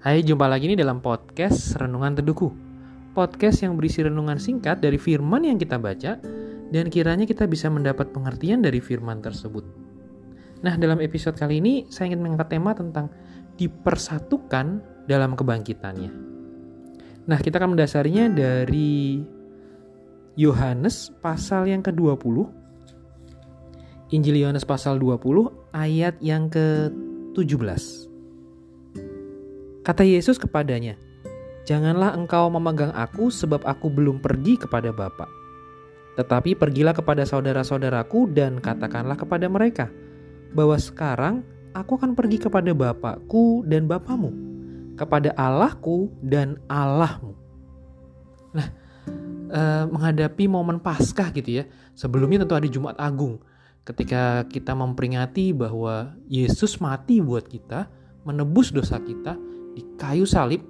Hai, jumpa lagi nih dalam podcast Renungan Teduhku. Podcast yang berisi renungan singkat dari firman yang kita baca dan kiranya kita bisa mendapat pengertian dari firman tersebut. Nah, dalam episode kali ini saya ingin mengangkat tema tentang dipersatukan dalam kebangkitannya. Nah, kita akan mendasarinya dari Yohanes pasal yang ke-20. Injil Yohanes pasal 20 ayat yang ke-17. Kata Yesus kepadanya, Janganlah engkau memegang aku sebab aku belum pergi kepada Bapa. Tetapi pergilah kepada saudara-saudaraku dan katakanlah kepada mereka bahwa sekarang aku akan pergi kepada Bapakku dan Bapamu, kepada Allahku dan Allahmu. Nah, eh, menghadapi momen Paskah gitu ya. Sebelumnya tentu ada Jumat Agung ketika kita memperingati bahwa Yesus mati buat kita, menebus dosa kita di kayu salib,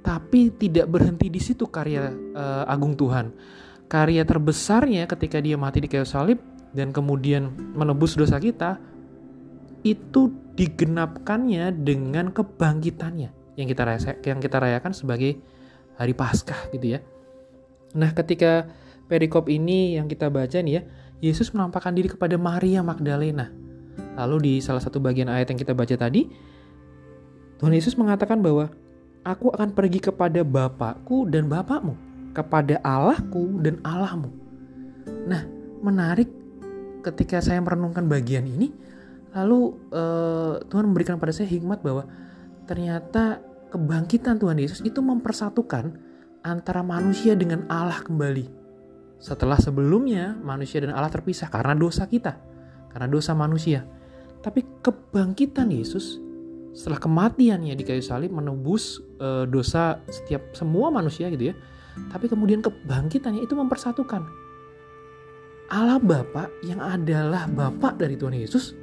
tapi tidak berhenti di situ karya uh, agung Tuhan. Karya terbesarnya ketika dia mati di kayu salib dan kemudian menebus dosa kita itu digenapkannya dengan kebangkitannya yang kita rasa, yang kita rayakan sebagai hari Paskah gitu ya. Nah, ketika perikop ini yang kita baca nih ya, Yesus menampakkan diri kepada Maria Magdalena. Lalu di salah satu bagian ayat yang kita baca tadi, Tuhan Yesus mengatakan bahwa aku akan pergi kepada Bapakku dan Bapakmu, kepada Allahku dan Allahmu. Nah, menarik ketika saya merenungkan bagian ini, lalu eh, Tuhan memberikan pada saya hikmat bahwa ternyata kebangkitan Tuhan Yesus itu mempersatukan antara manusia dengan Allah kembali. Setelah sebelumnya manusia dan Allah terpisah karena dosa kita, karena dosa manusia. Tapi kebangkitan Yesus setelah kematiannya di kayu salib menebus e, dosa setiap semua manusia gitu ya. Tapi kemudian kebangkitannya itu mempersatukan Allah Bapa yang adalah Bapak dari Tuhan Yesus.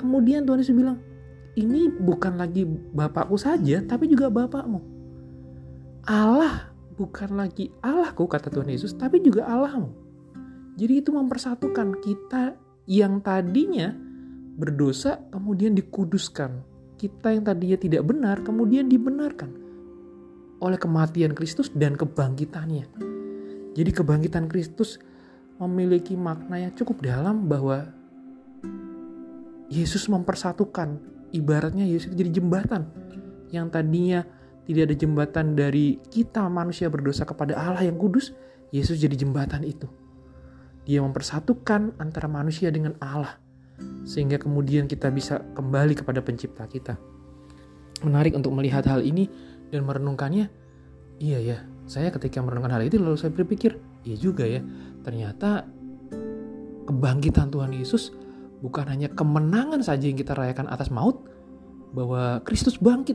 Kemudian Tuhan Yesus bilang, ini bukan lagi Bapakku saja, tapi juga Bapakmu. Allah bukan lagi Allahku, kata Tuhan Yesus, tapi juga Allahmu. Jadi itu mempersatukan kita yang tadinya berdosa, kemudian dikuduskan kita yang tadinya tidak benar kemudian dibenarkan oleh kematian Kristus dan kebangkitannya. Jadi kebangkitan Kristus memiliki makna yang cukup dalam bahwa Yesus mempersatukan ibaratnya Yesus jadi jembatan yang tadinya tidak ada jembatan dari kita manusia berdosa kepada Allah yang kudus, Yesus jadi jembatan itu. Dia mempersatukan antara manusia dengan Allah sehingga kemudian kita bisa kembali kepada pencipta kita. Menarik untuk melihat hal ini dan merenungkannya. Iya ya, saya ketika merenungkan hal itu lalu saya berpikir, iya juga ya, ternyata kebangkitan Tuhan Yesus bukan hanya kemenangan saja yang kita rayakan atas maut, bahwa Kristus bangkit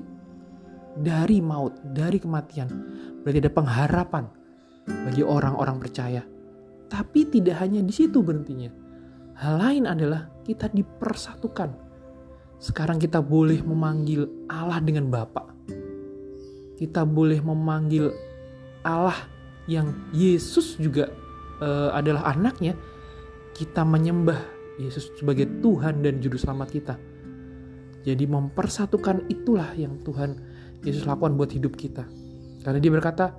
dari maut, dari kematian. Berarti ada pengharapan bagi orang-orang percaya. Tapi tidak hanya di situ berhentinya Hal lain adalah kita dipersatukan. Sekarang kita boleh memanggil Allah dengan Bapa. Kita boleh memanggil Allah yang Yesus juga uh, adalah anaknya. Kita menyembah Yesus sebagai Tuhan dan Juru Selamat kita. Jadi mempersatukan itulah yang Tuhan Yesus lakukan buat hidup kita. Karena dia berkata,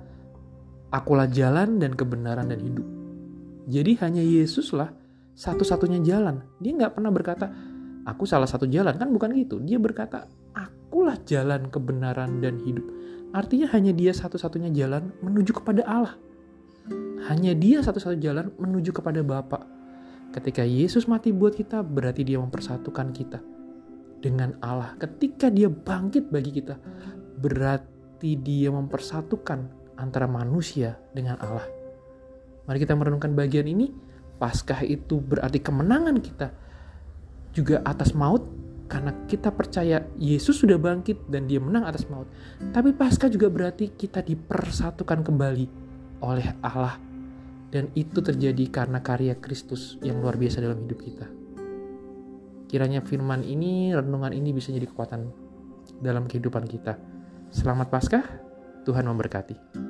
Akulah jalan dan kebenaran dan hidup. Jadi hanya Yesuslah satu-satunya jalan. Dia nggak pernah berkata, aku salah satu jalan. Kan bukan gitu. Dia berkata, akulah jalan kebenaran dan hidup. Artinya hanya dia satu-satunya jalan menuju kepada Allah. Hanya dia satu-satunya jalan menuju kepada Bapa. Ketika Yesus mati buat kita, berarti dia mempersatukan kita dengan Allah. Ketika dia bangkit bagi kita, berarti dia mempersatukan antara manusia dengan Allah. Mari kita merenungkan bagian ini Paskah itu berarti kemenangan kita juga atas maut karena kita percaya Yesus sudah bangkit dan dia menang atas maut. Tapi Paskah juga berarti kita dipersatukan kembali oleh Allah dan itu terjadi karena karya Kristus yang luar biasa dalam hidup kita. Kiranya firman ini, renungan ini bisa jadi kekuatan dalam kehidupan kita. Selamat Paskah, Tuhan memberkati.